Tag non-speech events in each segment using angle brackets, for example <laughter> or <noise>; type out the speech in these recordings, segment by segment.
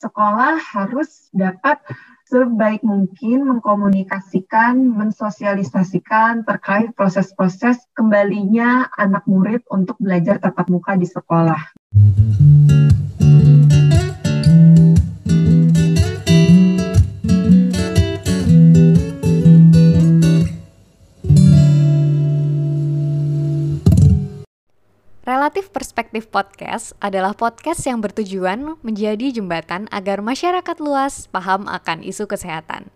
sekolah harus dapat sebaik mungkin mengkomunikasikan, mensosialisasikan terkait proses-proses kembalinya anak murid untuk belajar tatap muka di sekolah. Relatif Perspektif Podcast adalah podcast yang bertujuan menjadi jembatan agar masyarakat luas paham akan isu kesehatan.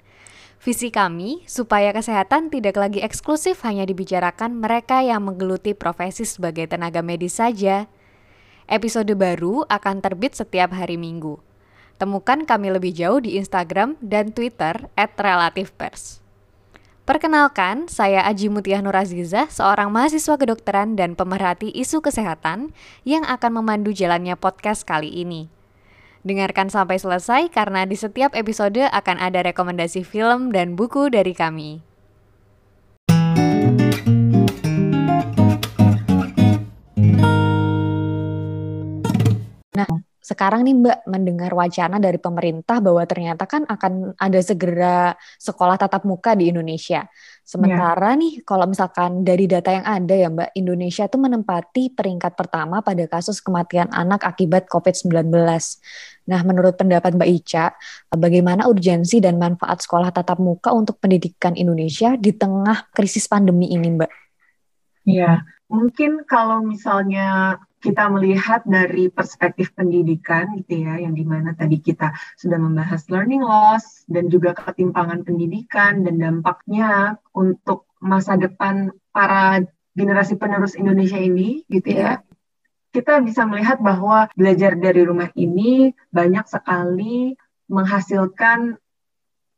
Visi kami supaya kesehatan tidak lagi eksklusif hanya dibicarakan mereka yang menggeluti profesi sebagai tenaga medis saja. Episode baru akan terbit setiap hari Minggu. Temukan kami lebih jauh di Instagram dan Twitter @relativepers. Perkenalkan, saya Aji Mutiah Nuraziza, seorang mahasiswa kedokteran dan pemerhati isu kesehatan yang akan memandu jalannya podcast kali ini. Dengarkan sampai selesai karena di setiap episode akan ada rekomendasi film dan buku dari kami. Nah, sekarang nih Mbak mendengar wacana dari pemerintah bahwa ternyata kan akan ada segera sekolah tatap muka di Indonesia. Sementara yeah. nih kalau misalkan dari data yang ada ya Mbak, Indonesia tuh menempati peringkat pertama pada kasus kematian anak akibat COVID-19. Nah, menurut pendapat Mbak Ica, bagaimana urgensi dan manfaat sekolah tatap muka untuk pendidikan Indonesia di tengah krisis pandemi ini Mbak? Ya, mungkin kalau misalnya kita melihat dari perspektif pendidikan gitu ya, yang di mana tadi kita sudah membahas learning loss dan juga ketimpangan pendidikan dan dampaknya untuk masa depan para generasi penerus Indonesia ini gitu ya. Kita bisa melihat bahwa belajar dari rumah ini banyak sekali menghasilkan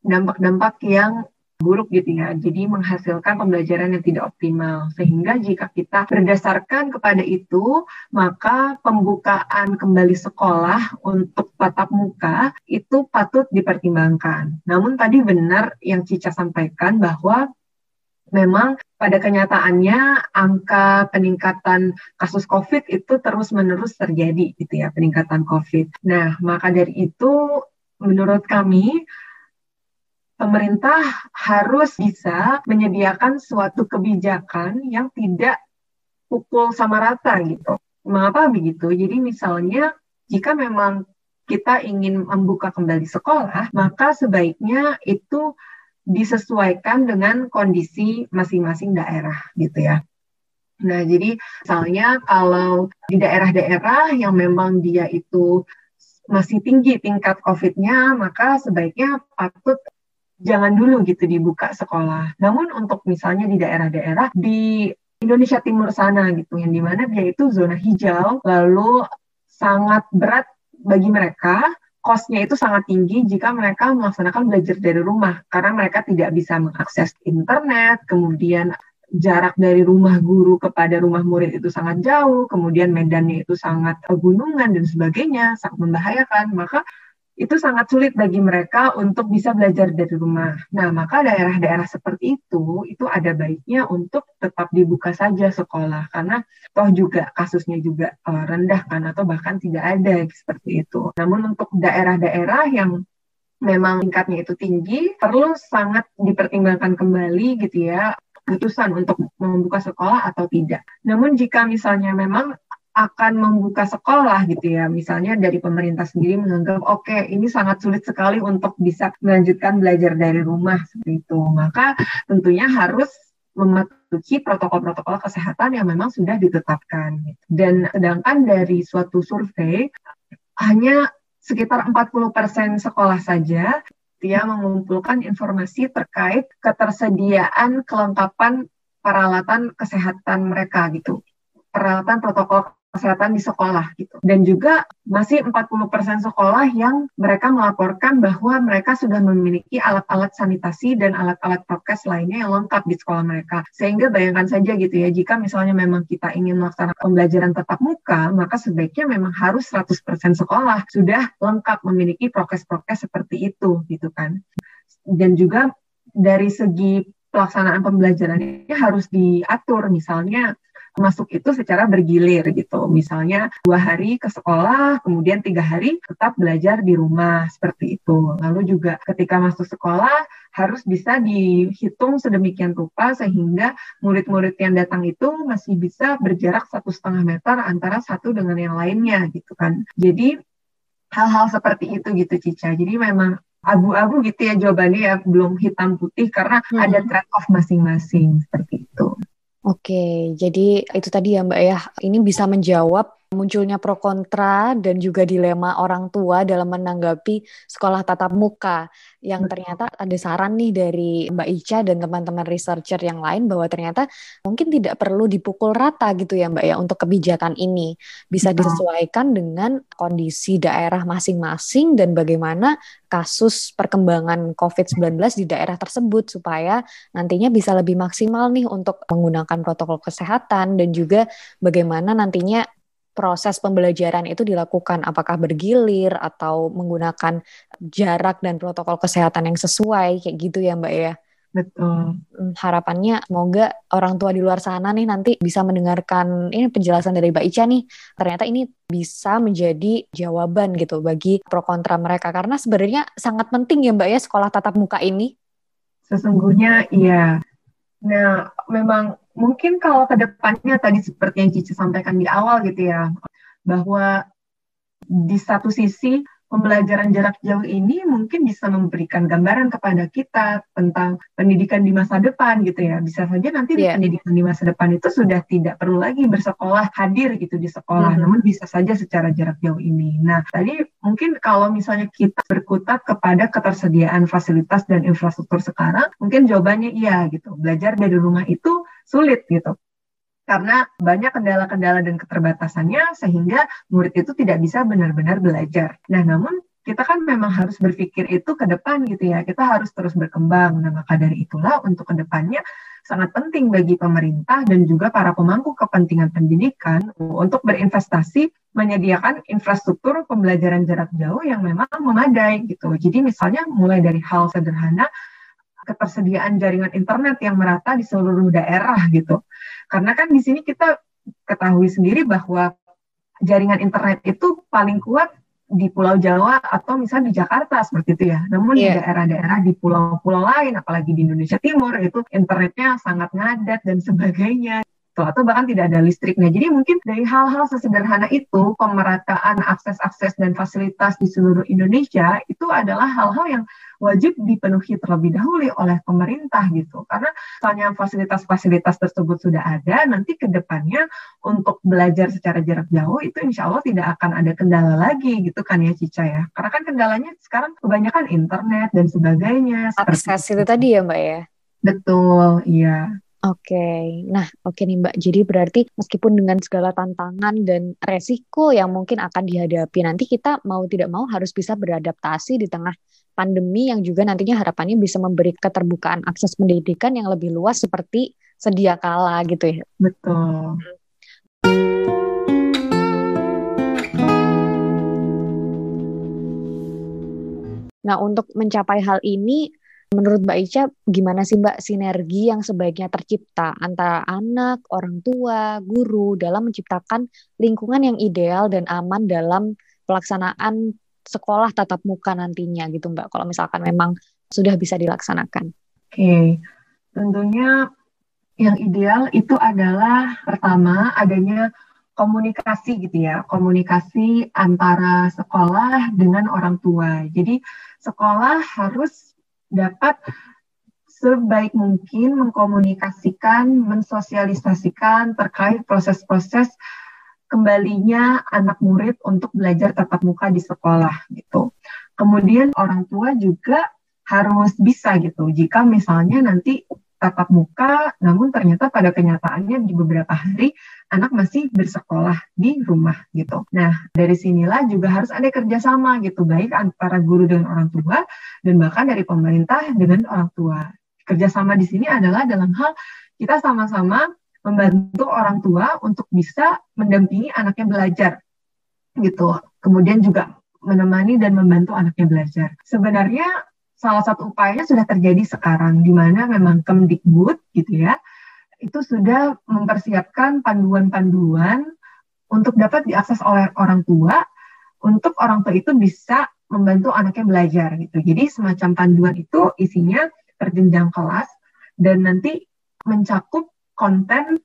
dampak-dampak yang buruk gitu ya. Jadi menghasilkan pembelajaran yang tidak optimal. Sehingga jika kita berdasarkan kepada itu, maka pembukaan kembali sekolah untuk tatap muka itu patut dipertimbangkan. Namun tadi benar yang Cica sampaikan bahwa memang pada kenyataannya angka peningkatan kasus COVID itu terus-menerus terjadi gitu ya, peningkatan COVID. Nah, maka dari itu menurut kami pemerintah harus bisa menyediakan suatu kebijakan yang tidak pukul sama rata gitu. Mengapa begitu? Jadi misalnya jika memang kita ingin membuka kembali sekolah, maka sebaiknya itu disesuaikan dengan kondisi masing-masing daerah gitu ya. Nah, jadi misalnya kalau di daerah-daerah yang memang dia itu masih tinggi tingkat COVID-nya, maka sebaiknya patut jangan dulu gitu dibuka sekolah. Namun untuk misalnya di daerah-daerah di Indonesia Timur sana gitu, yang di mana dia itu zona hijau, lalu sangat berat bagi mereka, kosnya itu sangat tinggi jika mereka melaksanakan belajar dari rumah, karena mereka tidak bisa mengakses internet, kemudian jarak dari rumah guru kepada rumah murid itu sangat jauh, kemudian medannya itu sangat pegunungan dan sebagainya, sangat membahayakan, maka itu sangat sulit bagi mereka untuk bisa belajar dari rumah. Nah, maka daerah-daerah seperti itu itu ada baiknya untuk tetap dibuka saja sekolah karena toh juga kasusnya juga uh, rendah kan atau bahkan tidak ada seperti itu. Namun untuk daerah-daerah yang memang tingkatnya itu tinggi perlu sangat dipertimbangkan kembali gitu ya putusan untuk membuka sekolah atau tidak. Namun jika misalnya memang akan membuka sekolah gitu ya. Misalnya dari pemerintah sendiri menganggap oke okay, ini sangat sulit sekali untuk bisa melanjutkan belajar dari rumah seperti itu. Maka tentunya harus mematuhi protokol-protokol kesehatan yang memang sudah ditetapkan. Dan sedangkan dari suatu survei hanya sekitar 40% sekolah saja dia mengumpulkan informasi terkait ketersediaan kelengkapan peralatan kesehatan mereka gitu peralatan protokol kesehatan di sekolah gitu. Dan juga masih 40% sekolah yang mereka melaporkan bahwa mereka sudah memiliki alat-alat sanitasi dan alat-alat prokes lainnya yang lengkap di sekolah mereka. Sehingga bayangkan saja gitu ya, jika misalnya memang kita ingin melaksanakan pembelajaran tatap muka, maka sebaiknya memang harus 100% sekolah sudah lengkap memiliki prokes-prokes seperti itu gitu kan. Dan juga dari segi pelaksanaan pembelajarannya harus diatur misalnya masuk itu secara bergilir gitu. Misalnya dua hari ke sekolah, kemudian tiga hari tetap belajar di rumah seperti itu. Lalu juga ketika masuk sekolah harus bisa dihitung sedemikian rupa sehingga murid-murid yang datang itu masih bisa berjarak satu setengah meter antara satu dengan yang lainnya gitu kan. Jadi hal-hal seperti itu gitu Cica. Jadi memang abu-abu gitu ya jawabannya ya belum hitam putih karena hmm. ada trade off masing-masing seperti itu. Oke, jadi itu tadi ya Mbak ya. Ini bisa menjawab munculnya pro kontra dan juga dilema orang tua dalam menanggapi sekolah tatap muka. Yang ternyata ada saran nih dari Mbak Ica dan teman-teman researcher yang lain bahwa ternyata mungkin tidak perlu dipukul rata gitu ya Mbak ya untuk kebijakan ini. Bisa disesuaikan dengan kondisi daerah masing-masing dan bagaimana kasus perkembangan COVID-19 di daerah tersebut supaya nantinya bisa lebih maksimal nih untuk menggunakan protokol kesehatan dan juga bagaimana nantinya proses pembelajaran itu dilakukan apakah bergilir atau menggunakan jarak dan protokol kesehatan yang sesuai kayak gitu ya Mbak ya. Betul. Hmm, harapannya semoga orang tua di luar sana nih nanti bisa mendengarkan ini penjelasan dari Mbak Ica nih. Ternyata ini bisa menjadi jawaban gitu bagi pro kontra mereka karena sebenarnya sangat penting ya Mbak ya sekolah tatap muka ini. Sesungguhnya iya. Nah, memang mungkin kalau ke depannya tadi seperti yang Cici sampaikan di awal gitu ya, bahwa di satu sisi pembelajaran jarak jauh ini mungkin bisa memberikan gambaran kepada kita tentang pendidikan di masa depan gitu ya. Bisa saja nanti yeah. di pendidikan di masa depan itu sudah tidak perlu lagi bersekolah hadir gitu di sekolah, mm -hmm. namun bisa saja secara jarak jauh ini. Nah, tadi mungkin kalau misalnya kita berkutat kepada ketersediaan fasilitas dan infrastruktur sekarang, mungkin jawabannya iya gitu. Belajar dari rumah itu sulit gitu karena banyak kendala-kendala dan keterbatasannya sehingga murid itu tidak bisa benar-benar belajar. Nah, namun kita kan memang harus berpikir itu ke depan gitu ya. Kita harus terus berkembang. Nah, maka dari itulah untuk ke depannya sangat penting bagi pemerintah dan juga para pemangku kepentingan pendidikan untuk berinvestasi menyediakan infrastruktur pembelajaran jarak jauh yang memang memadai gitu. Jadi misalnya mulai dari hal sederhana ketersediaan jaringan internet yang merata di seluruh daerah gitu. Karena kan di sini kita ketahui sendiri bahwa jaringan internet itu paling kuat di Pulau Jawa atau misalnya di Jakarta seperti itu ya. Namun yeah. di iya. daerah-daerah di pulau-pulau lain, apalagi di Indonesia Timur itu internetnya sangat ngadat dan sebagainya gitu atau bahkan tidak ada listrik. Nah, jadi mungkin dari hal-hal sesederhana itu pemerataan akses-akses dan fasilitas di seluruh Indonesia itu adalah hal-hal yang wajib dipenuhi terlebih dahulu oleh pemerintah gitu. Karena misalnya fasilitas-fasilitas tersebut sudah ada, nanti ke depannya untuk belajar secara jarak jauh itu insya Allah tidak akan ada kendala lagi gitu kan ya Cica ya. Karena kan kendalanya sekarang kebanyakan internet dan sebagainya. Akses itu tadi ya Mbak ya? Betul, iya. Oke, nah oke nih Mbak. Jadi berarti meskipun dengan segala tantangan dan resiko yang mungkin akan dihadapi nanti kita mau tidak mau harus bisa beradaptasi di tengah pandemi yang juga nantinya harapannya bisa memberi keterbukaan akses pendidikan yang lebih luas seperti sedia kala gitu ya. Betul. Nah, untuk mencapai hal ini Menurut Mbak Ica, gimana sih Mbak sinergi yang sebaiknya tercipta antara anak, orang tua, guru dalam menciptakan lingkungan yang ideal dan aman dalam pelaksanaan sekolah tatap muka nantinya gitu Mbak, kalau misalkan memang sudah bisa dilaksanakan. Oke, tentunya yang ideal itu adalah pertama adanya komunikasi gitu ya, komunikasi antara sekolah dengan orang tua. Jadi sekolah harus dapat sebaik mungkin mengkomunikasikan, mensosialisasikan terkait proses-proses kembalinya anak murid untuk belajar tatap muka di sekolah gitu. Kemudian orang tua juga harus bisa gitu. Jika misalnya nanti tatap muka, namun ternyata pada kenyataannya di beberapa hari anak masih bersekolah di rumah gitu. Nah, dari sinilah juga harus ada kerjasama gitu, baik antara guru dengan orang tua, dan bahkan dari pemerintah dengan orang tua. Kerjasama di sini adalah dalam hal kita sama-sama membantu orang tua untuk bisa mendampingi anaknya belajar gitu. Kemudian juga menemani dan membantu anaknya belajar. Sebenarnya salah satu upayanya sudah terjadi sekarang di mana memang Kemdikbud gitu ya itu sudah mempersiapkan panduan-panduan untuk dapat diakses oleh orang tua untuk orang tua itu bisa membantu anaknya belajar gitu. Jadi semacam panduan itu isinya perjenjang kelas dan nanti mencakup konten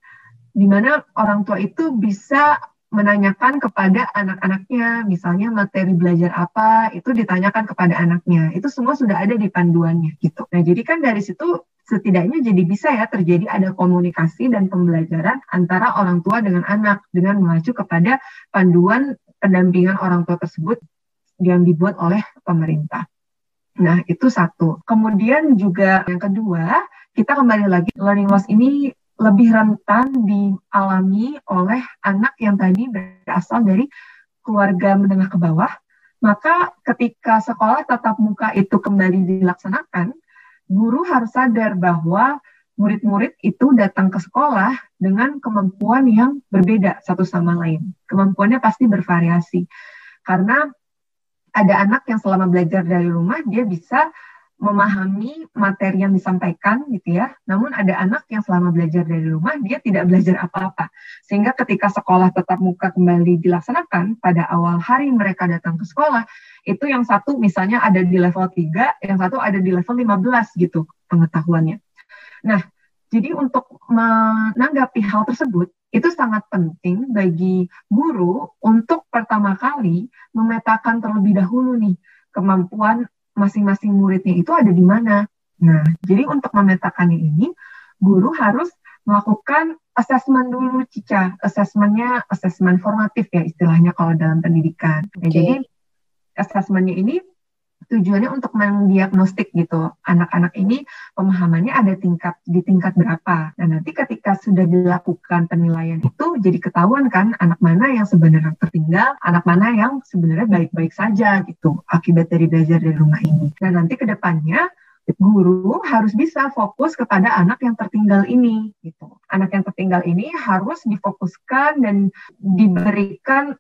di mana orang tua itu bisa menanyakan kepada anak-anaknya, misalnya materi belajar apa, itu ditanyakan kepada anaknya. Itu semua sudah ada di panduannya gitu. Nah, jadi kan dari situ setidaknya jadi bisa ya terjadi ada komunikasi dan pembelajaran antara orang tua dengan anak dengan mengacu kepada panduan pendampingan orang tua tersebut yang dibuat oleh pemerintah. Nah, itu satu. Kemudian juga yang kedua, kita kembali lagi learning loss ini lebih rentan dialami oleh anak yang tadi berasal dari keluarga menengah ke bawah, maka ketika sekolah tatap muka itu kembali dilaksanakan, guru harus sadar bahwa murid-murid itu datang ke sekolah dengan kemampuan yang berbeda satu sama lain. Kemampuannya pasti bervariasi. Karena ada anak yang selama belajar dari rumah dia bisa memahami materi yang disampaikan gitu ya. Namun ada anak yang selama belajar dari rumah dia tidak belajar apa-apa. Sehingga ketika sekolah tetap muka kembali dilaksanakan pada awal hari mereka datang ke sekolah, itu yang satu misalnya ada di level 3, yang satu ada di level 15 gitu pengetahuannya. Nah, jadi untuk menanggapi hal tersebut, itu sangat penting bagi guru untuk pertama kali memetakan terlebih dahulu nih kemampuan masing-masing muridnya itu ada di mana. Nah, jadi untuk memetakannya ini, guru harus melakukan asesmen dulu, Cica. Asesmennya asesmen formatif ya istilahnya kalau dalam pendidikan. Okay. Ya, jadi asesmennya ini tujuannya untuk mendiagnostik gitu anak-anak ini pemahamannya ada tingkat di tingkat berapa. Nah nanti ketika sudah dilakukan penilaian itu jadi ketahuan kan anak mana yang sebenarnya tertinggal, anak mana yang sebenarnya baik-baik saja gitu akibat dari belajar dari rumah ini. Nah nanti ke depannya guru harus bisa fokus kepada anak yang tertinggal ini gitu. Anak yang tertinggal ini harus difokuskan dan diberikan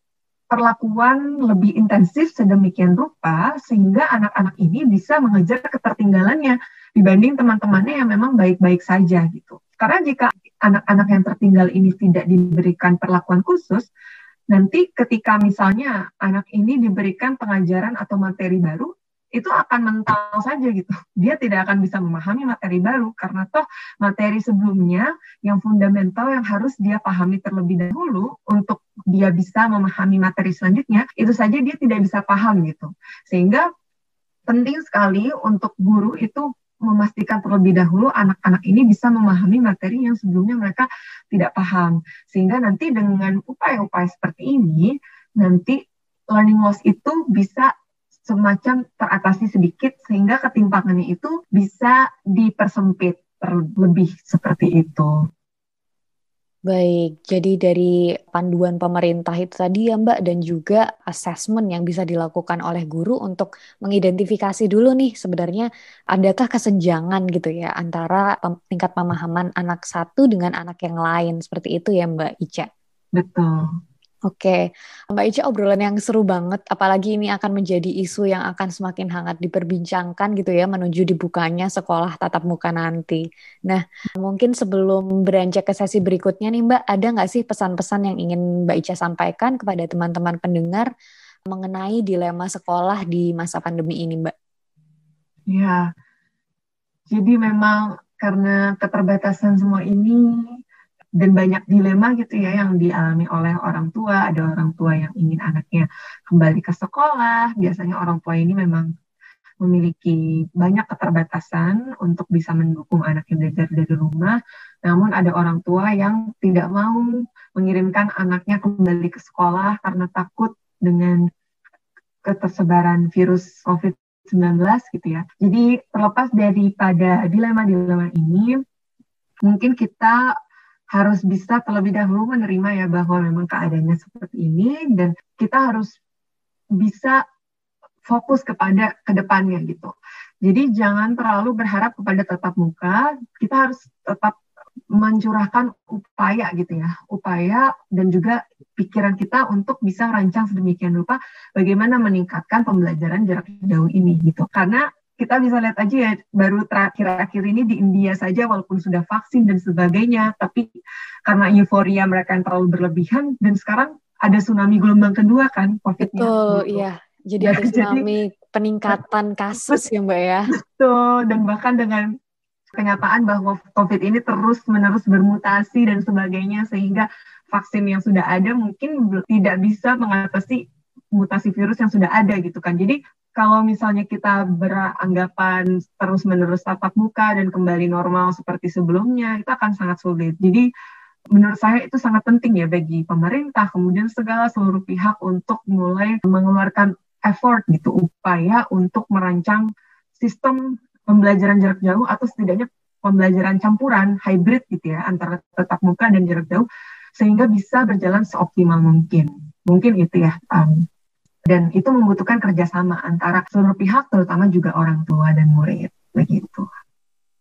perlakuan lebih intensif sedemikian rupa sehingga anak-anak ini bisa mengejar ketertinggalannya dibanding teman-temannya yang memang baik-baik saja gitu. Karena jika anak-anak yang tertinggal ini tidak diberikan perlakuan khusus, nanti ketika misalnya anak ini diberikan pengajaran atau materi baru, itu akan mental saja gitu. Dia tidak akan bisa memahami materi baru karena toh materi sebelumnya yang fundamental yang harus dia pahami terlebih dahulu untuk dia bisa memahami materi selanjutnya, itu saja dia tidak bisa paham gitu. Sehingga penting sekali untuk guru itu memastikan terlebih dahulu anak-anak ini bisa memahami materi yang sebelumnya mereka tidak paham. Sehingga nanti dengan upaya-upaya seperti ini, nanti learning loss itu bisa semacam teratasi sedikit sehingga ketimpangannya itu bisa dipersempit terlebih seperti itu. Baik, jadi dari panduan pemerintah itu tadi ya Mbak dan juga assessment yang bisa dilakukan oleh guru untuk mengidentifikasi dulu nih sebenarnya adakah kesenjangan gitu ya antara tingkat pemahaman anak satu dengan anak yang lain seperti itu ya Mbak Ica. Betul. Oke, Mbak Ica obrolan yang seru banget, apalagi ini akan menjadi isu yang akan semakin hangat diperbincangkan gitu ya menuju dibukanya sekolah tatap muka nanti. Nah, mungkin sebelum beranjak ke sesi berikutnya nih Mbak, ada nggak sih pesan-pesan yang ingin Mbak Ica sampaikan kepada teman-teman pendengar mengenai dilema sekolah di masa pandemi ini Mbak? Ya, jadi memang karena keterbatasan semua ini, dan banyak dilema gitu ya yang dialami oleh orang tua. Ada orang tua yang ingin anaknya kembali ke sekolah. Biasanya orang tua ini memang memiliki banyak keterbatasan untuk bisa mendukung anaknya belajar dari rumah. Namun ada orang tua yang tidak mau mengirimkan anaknya kembali ke sekolah karena takut dengan ketersebaran virus COVID-19 gitu ya. Jadi terlepas daripada dilema-dilema ini, mungkin kita harus bisa terlebih dahulu menerima ya bahwa memang keadaannya seperti ini dan kita harus bisa fokus kepada ke depannya gitu. Jadi jangan terlalu berharap kepada tetap muka, kita harus tetap mencurahkan upaya gitu ya, upaya dan juga pikiran kita untuk bisa merancang sedemikian rupa bagaimana meningkatkan pembelajaran jarak jauh ini gitu. Karena kita bisa lihat aja ya baru terakhir-akhir ini di India saja walaupun sudah vaksin dan sebagainya tapi karena euforia mereka yang terlalu berlebihan dan sekarang ada tsunami gelombang kedua kan COVID-nya. Betul, gitu. iya. Jadi ada <laughs> tsunami jadi, peningkatan kasus ya Mbak ya. Betul, dan bahkan dengan kenyataan bahwa COVID ini terus-menerus bermutasi dan sebagainya sehingga vaksin yang sudah ada mungkin tidak bisa mengatasi mutasi virus yang sudah ada gitu kan. Jadi kalau misalnya kita beranggapan terus-menerus tatap muka dan kembali normal seperti sebelumnya, itu akan sangat sulit. Jadi menurut saya itu sangat penting ya bagi pemerintah, kemudian segala seluruh pihak untuk mulai mengeluarkan effort gitu, upaya untuk merancang sistem pembelajaran jarak jauh atau setidaknya pembelajaran campuran hybrid gitu ya antara tatap muka dan jarak jauh sehingga bisa berjalan seoptimal mungkin. Mungkin itu ya um, dan itu membutuhkan kerjasama antara seluruh pihak, terutama juga orang tua dan murid, begitu.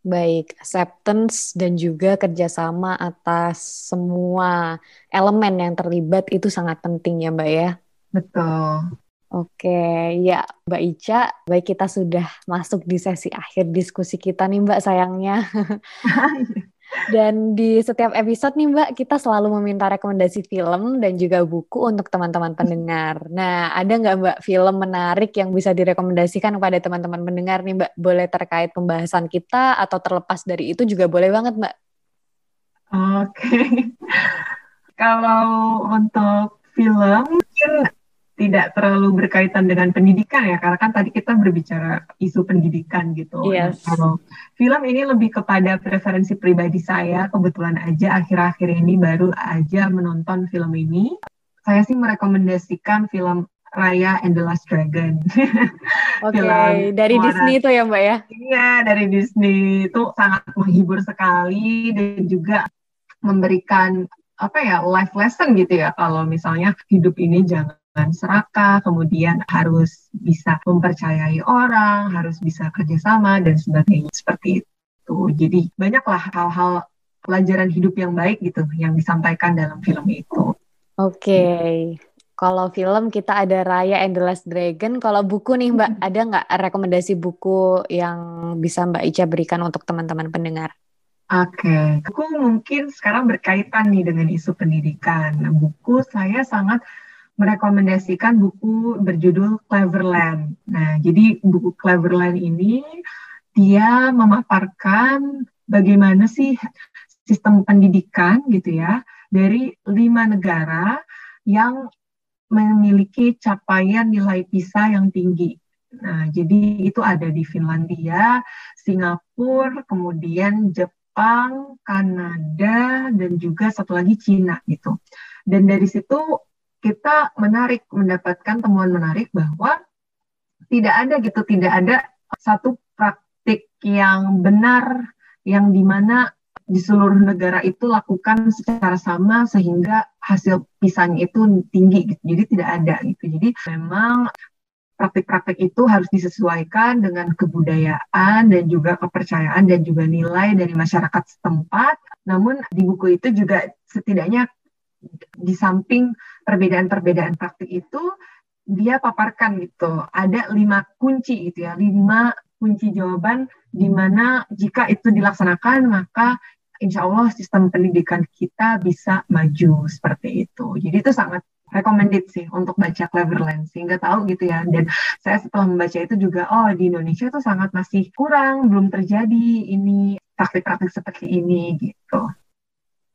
Baik, acceptance dan juga kerjasama atas semua elemen yang terlibat itu sangat penting ya Mbak ya? Betul. Oke, ya Mbak Ica, baik kita sudah masuk di sesi akhir diskusi kita nih Mbak sayangnya. <laughs> <laughs> Dan di setiap episode nih Mbak, kita selalu meminta rekomendasi film dan juga buku untuk teman-teman pendengar. Nah, ada nggak Mbak film menarik yang bisa direkomendasikan kepada teman-teman pendengar nih Mbak? Boleh terkait pembahasan kita atau terlepas dari itu juga boleh banget Mbak. Oke. <laughs> Kalau untuk film, mungkin tidak terlalu berkaitan dengan pendidikan ya karena kan tadi kita berbicara isu pendidikan gitu. Yes. Nah, kalau film ini lebih kepada preferensi pribadi saya kebetulan aja akhir-akhir ini baru aja menonton film ini. Saya sih merekomendasikan film Raya and the Last Dragon. <laughs> Oke, okay. dari Disney itu ya Mbak ya? Iya, dari Disney itu sangat menghibur sekali dan juga memberikan apa ya life lesson gitu ya kalau misalnya hidup ini jangan serakah, kemudian harus bisa mempercayai orang, harus bisa kerjasama dan sebagainya seperti itu. Jadi banyaklah hal-hal pelajaran hidup yang baik gitu yang disampaikan dalam film itu. Oke. Okay. Kalau film kita ada Raya and the Last Dragon. Kalau buku nih Mbak, hmm. ada nggak rekomendasi buku yang bisa Mbak Ica berikan untuk teman-teman pendengar? Oke, okay. buku mungkin sekarang berkaitan nih dengan isu pendidikan. Buku saya sangat merekomendasikan buku berjudul Cleverland. Nah, jadi buku Cleverland ini dia memaparkan bagaimana sih sistem pendidikan gitu ya dari lima negara yang memiliki capaian nilai PISA yang tinggi. Nah, jadi itu ada di Finlandia, Singapura, kemudian Jepang, Kanada, dan juga satu lagi Cina gitu. Dan dari situ kita menarik mendapatkan temuan menarik bahwa tidak ada gitu tidak ada satu praktik yang benar yang di mana di seluruh negara itu lakukan secara sama sehingga hasil pisahnya itu tinggi gitu. Jadi tidak ada gitu. Jadi memang praktik-praktik itu harus disesuaikan dengan kebudayaan dan juga kepercayaan dan juga nilai dari masyarakat setempat. Namun di buku itu juga setidaknya di samping perbedaan-perbedaan praktik itu dia paparkan gitu. Ada lima kunci gitu ya lima kunci jawaban di mana jika itu dilaksanakan maka insya Allah sistem pendidikan kita bisa maju seperti itu. Jadi itu sangat recommended sih untuk baca Cleverland sehingga tahu gitu ya. Dan saya setelah membaca itu juga oh di Indonesia itu sangat masih kurang belum terjadi ini praktik-praktik seperti ini gitu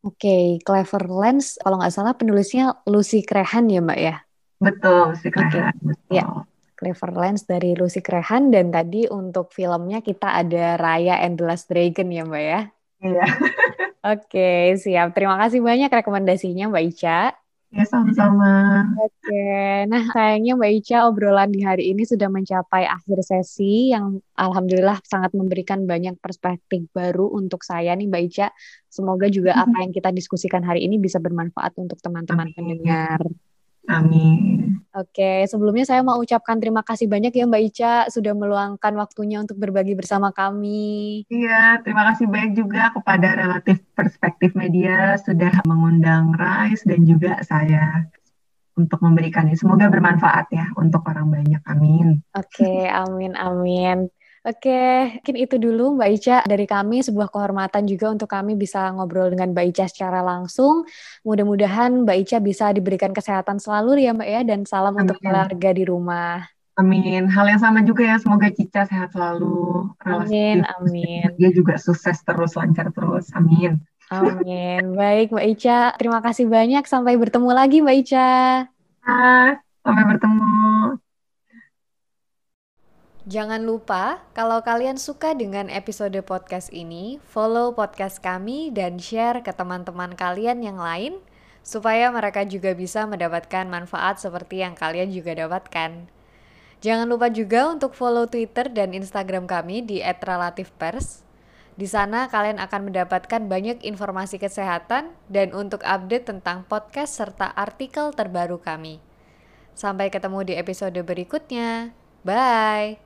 Oke, okay, Clever Lens, kalau nggak salah penulisnya Lucy Krehan ya Mbak ya? Betul, Lucy Krehan. Okay. Ya, Clever Lens dari Lucy Krehan dan tadi untuk filmnya kita ada Raya and the Last Dragon ya Mbak ya? Iya. Oke, okay, siap. Terima kasih banyak rekomendasinya Mbak Ica. Ya, sama-sama. Oke, nah sayangnya Mbak Ica obrolan di hari ini sudah mencapai akhir sesi yang alhamdulillah sangat memberikan banyak perspektif baru untuk saya nih Mbak Ica. Semoga juga apa yang kita diskusikan hari ini bisa bermanfaat untuk teman-teman pendengar. Amin. Oke, sebelumnya saya mau ucapkan terima kasih banyak ya Mbak Ica sudah meluangkan waktunya untuk berbagi bersama kami. Iya, terima kasih banyak juga kepada Relatif Perspektif Media sudah mengundang Rise dan juga saya untuk memberikan ini. Semoga bermanfaat ya untuk orang banyak. Amin. Oke, amin, amin. Oke, mungkin itu dulu Mbak Ica dari kami sebuah kehormatan juga untuk kami bisa ngobrol dengan Mbak Ica secara langsung. Mudah-mudahan Mbak Ica bisa diberikan kesehatan selalu ya Mbak ya dan salam Amin. untuk keluarga di rumah. Amin. Hal yang sama juga ya, semoga Cica sehat selalu. Amin, amin. Dia juga sukses terus, lancar terus. Amin. Amin. Baik Mbak Ica, terima kasih banyak. Sampai bertemu lagi Mbak Ica. Sampai bertemu. Jangan lupa, kalau kalian suka dengan episode podcast ini, follow podcast kami dan share ke teman-teman kalian yang lain, supaya mereka juga bisa mendapatkan manfaat seperti yang kalian juga dapatkan. Jangan lupa juga untuk follow Twitter dan Instagram kami di @relativepers. Di sana kalian akan mendapatkan banyak informasi kesehatan dan untuk update tentang podcast serta artikel terbaru kami. Sampai ketemu di episode berikutnya. Bye.